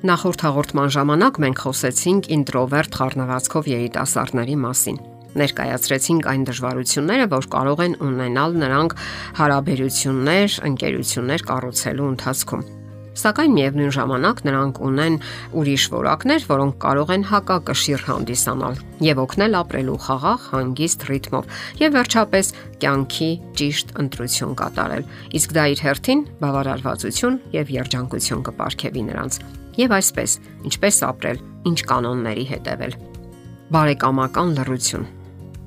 Նախորդ հաղորդման ժամանակ մենք խոսեցինք ինտրովերտ խառնվածքով երիտասարդների մասին։ Ներկայացրեցինք այն դժվարությունները, որ կարող են ունենալ նրանք հարաբերություններ, ընկերություններ կառուցելու ընթացքում։ Սակայն միևնույն ժամանակ նրանք ունեն ուրիշ որակներ, որոնք կարող են հակակշիռ հանդիսանալ եւ օգնել ապրելու խաղաղ, հանգիստ ռիթմով եւ վերջապես կյանքի ճիշտ ընտրություն կատարել։ Իսկ դա իր հերթին բավարարվածություն եւ երջանկություն կապարգևի նրանց եւ այսպես, ինչպես ապրել, ինչ կանոնների հետևել։ Բարեկամական լռություն։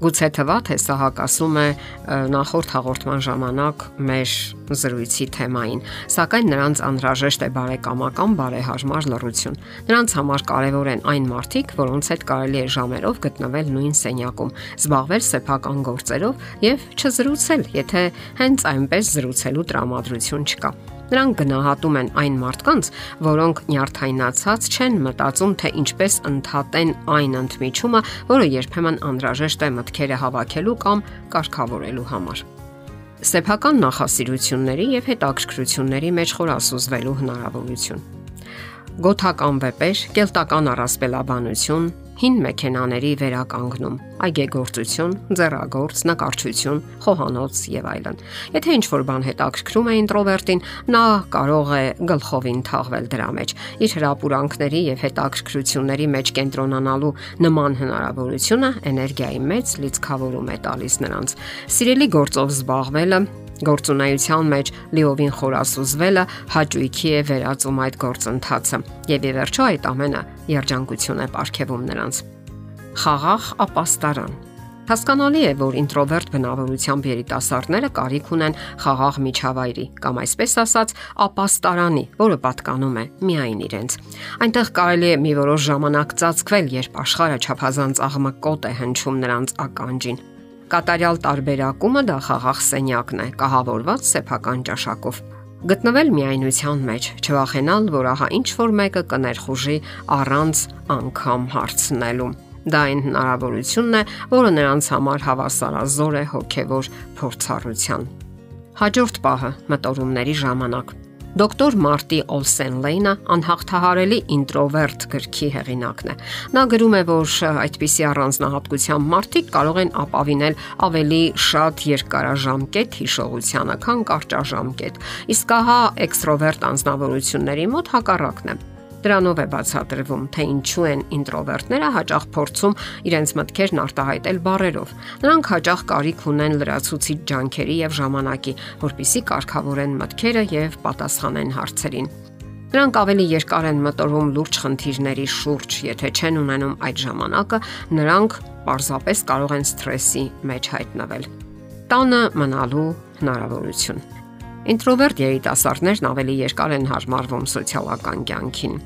Գուցե թվա թե սա հակասում է նախորդ հաղորդման ժամանակ մեր զրույցի թեմային, սակայն նրանց անհրաժեշտ է բարեկամական բարեհարմար լռություն։ Նրանց համար կարևոր են այն մարդիկ, որոնց հետ կարելի է ժամերով գտնվել նույն սենյակում, զբաղվել սեփական գործերով եւ չզրուցել, եթե հենց այնպես զրուցելու տրամադրություն չկա։ Նրանք գնահատում են այն մարդկանց, որոնք նյարդայնացած չեն մտածում, թե ինչպես ընդհատեն այն ընդմիջումը, որը երբեմն անհրաժեշտ է մտքերը հավաքելու կամ կարգավորելու համար սեփական նախասիրությունների եւ հետաքրքրությունների մեջ խորասուզվելու հնարավորություն։ Գոթական վեպեր, կելտական առասպելաբանություն, հին մեքենաների վերականգնում, այգեգործություն, ձեռագործ, նկարչություն, խոհանոց եւ այլն։ Եթե ինչ որ բան հետաքրքրում է ինտրովերտին, նա կարող է գլխովին թաղվել դրա մեջ։ Իր հրապուրանքների եւ հետաքրքրությունների մեջ կենտրոնանալու նման հնարավորությունը էներգիայի մեծ լիցքավորում է տալիս նրանց։ Սիրելի գործով զբաղվելը Գործունեության մեջ լիովին խորասուզվելը հաճույքի է վերածում այդ գործընթացը եւ ի վերջո այդ ամենը երջանկություն է ապարգևում նրանց։ Խաղաղ ապաստարան Հասկանալի է, որ ինտրովերտ բնավորությամբ երիտասարդները կարիք ունեն խաղաղ միջավայրի կամ այսպես ասած ապաստարանի, որը պատկանում է միայն իրենց։ Այնտեղ կարելի է մի որոշ ժամանակ ծածկվել, երբ աշխարհը չափազանց աղմկոտ է հնչում նրանց ականջին կատարյալ տարբերակումը դա խաղաղ սենյակն է, կահավորված սեփական ճաշակով։ Գտնվել միայնության մեջ, չվախենալ, որ ահա ինչ որ մեկը կներխուժի առանց անգամ հարցնելու։ Դա այն հնարավորությունն է, որը նրանց համար հավասարազոր է հոգևոր փորձառության։ Հաջորդ պահը մտորումների ժամանակ Դոկտոր Մարտի Օլսեն Լեյնը անհաղթահարելի ինտրովերտ գրքի հեղինակն է։ Նա գրում է, որ այդպիսի առանձնահատկությամբ մարդիկ կարող են ապավինել ավելի շատ երկարաժամկետ հիշողությանը, քան կարճաժամկետ։ Իսկ ահա էքստրովերտ անznավորությունների մոտ հակառակն է Դրանով է բացատրվում, թե ինչու են ինտրովերտները հաճախ փորձում իրենց մտքերն արտահայտել բառերով։ Նրանք հաճախ կարիք ունեն լրացուցիչ ջանքերի եւ ժամանակի, որpիսի կարգավորեն մտքերը եւ պատասխանեն հարցերին։ Նրանք ավելի երկար են մտորում լուրջ խնդիրների շուրջ, եթե չեն ունենում այդ ժամանակը, նրանք պարզապես կարող են սթրեսի մեջ հայտնվել։ Տանը մնալու հնարավորություն։ Ինտրովերտ երիտասարդներն ավելի երկար են հարմարվում սոցիալական կյանքին։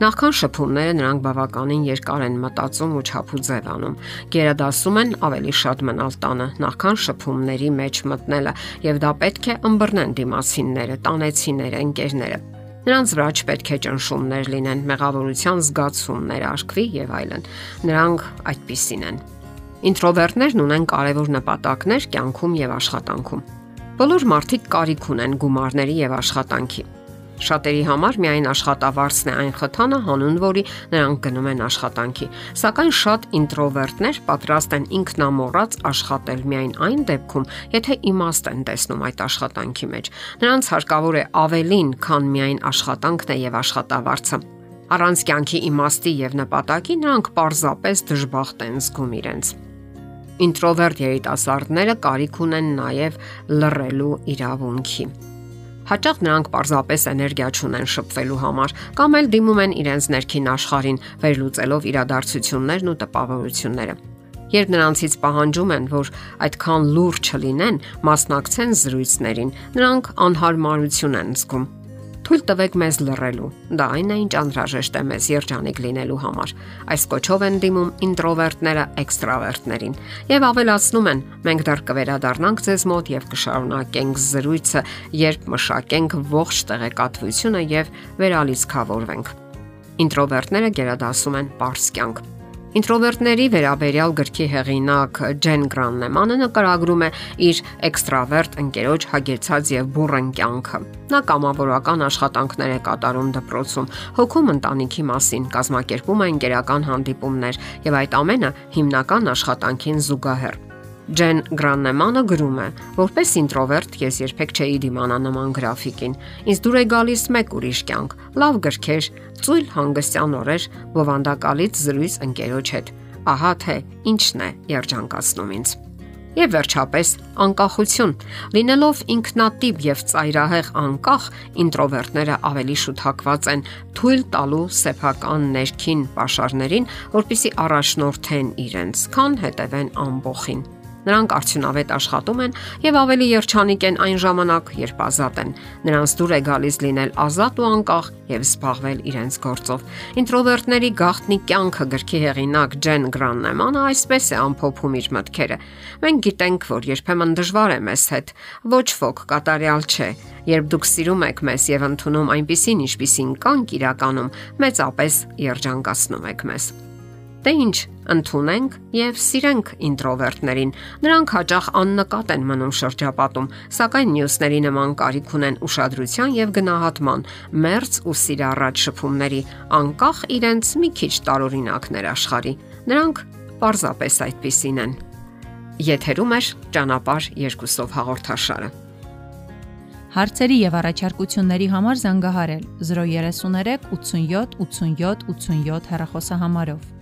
Նախքան շփումները նրանք բավականին երկար են մտածում ու չափուձև անում։ Գերադասում են ավելի շատ մնալ տանը, նախքան շփումների մեջ մտնելը, եւ դա պետք է ըմբռնեն դիմասինները, տանեցիները, ընկերները։ Նրանց վրա չպետք է ճնշումներ լինեն, մեղավորության զգացումներ արկվի եւ այլն։ Նրանք այդպիսին են։ Ինտրովերտներն ունեն կարևոր նպատակներ կյանքում եւ աշխատանքում։ Բոլոր մարդիկ կարիք ունեն գումարների եւ աշխատանքի Շատերի համար միայն աշխատավարձն է այն խթանը, հանուն որի նրանք գնում են աշխատանքի։ Սակայն շատ ինտրովերտներ պատրաստ են ինքնամոռաց աշխատել միայն այն դեպքում, եթե իմաստ են տեսնում այդ աշխատանքի մեջ։ Նրանց հարկավոր է ավելին, քան միայն աշխատանքն է եւ աշխատավարձը։ Առանց կյանքի իմաստի եւ նպատակի նրանք պարզապես դժբախտ են զգում իրենց ինտրովերտ երիտասարդները կարիք ունեն նաև լռելու իրավունքի։ Հաճախ նրանք պարզապես էներգիա չունեն շփվելու համար կամ էլ դիմում են իրենց ներքին աշխարհին վերլուծելով իրադարձություններն ու տպավորությունները։ Երբ նրանցից պահանջում են, որ այդքան լուրջ չլինեն, մասնակցեն զրույցներին, նրանք անհարմարություն են զգում Թույլ տվեք մեզ լռելու։ Դա այն է, ինչ անհրաժեշտ է մեզ երջանիկ լինելու համար։ Այս կոչով են դիմում ինտրովերտները էքստրավերտներին եւ ավելացնում են. մենք դեռ կվերադառնանք ձեզ մոտ եւ կշարունակենք զրույցը, երբ մշակենք ողջ տեղեկատվությունը եւ վերալիցքավորվենք։ Ինտրովերտները գերադասում են པարս կյանք։ Ինտրովերտների վերաբերյալ գրքի հեղինակ Ջեն Գրաննեմանը նկարագրում է իր էքստրավերտ ընկերոջ հագեցած եւ բուրըն կյանքը։ Նա կամավորական աշխատանքներ է կատարում դպրոցում, հոգում ընտանիքի մասին, կազմակերպում է ընկերական հանդիպումներ եւ այդ ամենը հիմնական աշխատանքին զուգահեռ։ Ջեն Գրաննեմանը գրում է. Որպես ինտրովերտ ես երբեք չէի դիմանա նման գրաֆիկին։ Ինձ դուր է գալիս մեկ ուրիշ կյանք՝ լավ գրքեր, ծույլ հանգստյան օրեր, բովանդակալից զրույց ընկերոջ հետ։ Ահա թե ինչն է երջանկացնում ինձ։ Եվ վերջապես անկախություն։ Լինելով ինքնատիպ եւ ծայրահեղ անկախ, ինտրովերտները ավելի շութակված են թույլ տալու սեփական ներքին pašարներին, որpիսի առաջնորդեն իրենց, քան հետևեն ամբողին։ Նրանք արդյունավետ աշխատում են եւ ավելի երջանիկ են այն ժամանակ, երբ ազատ են։ Նրանց դուր է գալիս լինել ազատ ու անկախ եւ զբաղվել իրենց գործով։ Ինտրովերտների գաղտնի կյանքը գրքի հեղինակ Ջեն Գրաննեմանը այսպես է ամփոփում իր մտքերը։ Մենք գիտենք, որ երբեմն դժվար է մեզ հետ։ Ոչ ոք կատարյալ չէ։ Երբ դուք սիրում եք մեզ եւ ընդունում այնպիսին, ինչպիսին կանք իրականում, մեծապես երջանկացնում եք մեզ։ Դե ինչ, ընդունենք եւ սիրենք ինտրովերտներին։ Նրանք հաճախ աննկատ են մնում շրջապատում, սակայն մյուսների նման կարիք ունեն ուշադրության եւ գնահատման, մերց ու սիրառած շփումների, անկախ իրենց մի քիչ տարօրինակներ աշխարի։ Նրանք պարզապես այդպիսին են։ Եթերում է ճանապար երկուսով հաղորդաշարը։ Հարցերի եւ առաջարկությունների համար զանգահարել 033 87 87 87 հեռախոսահամարով։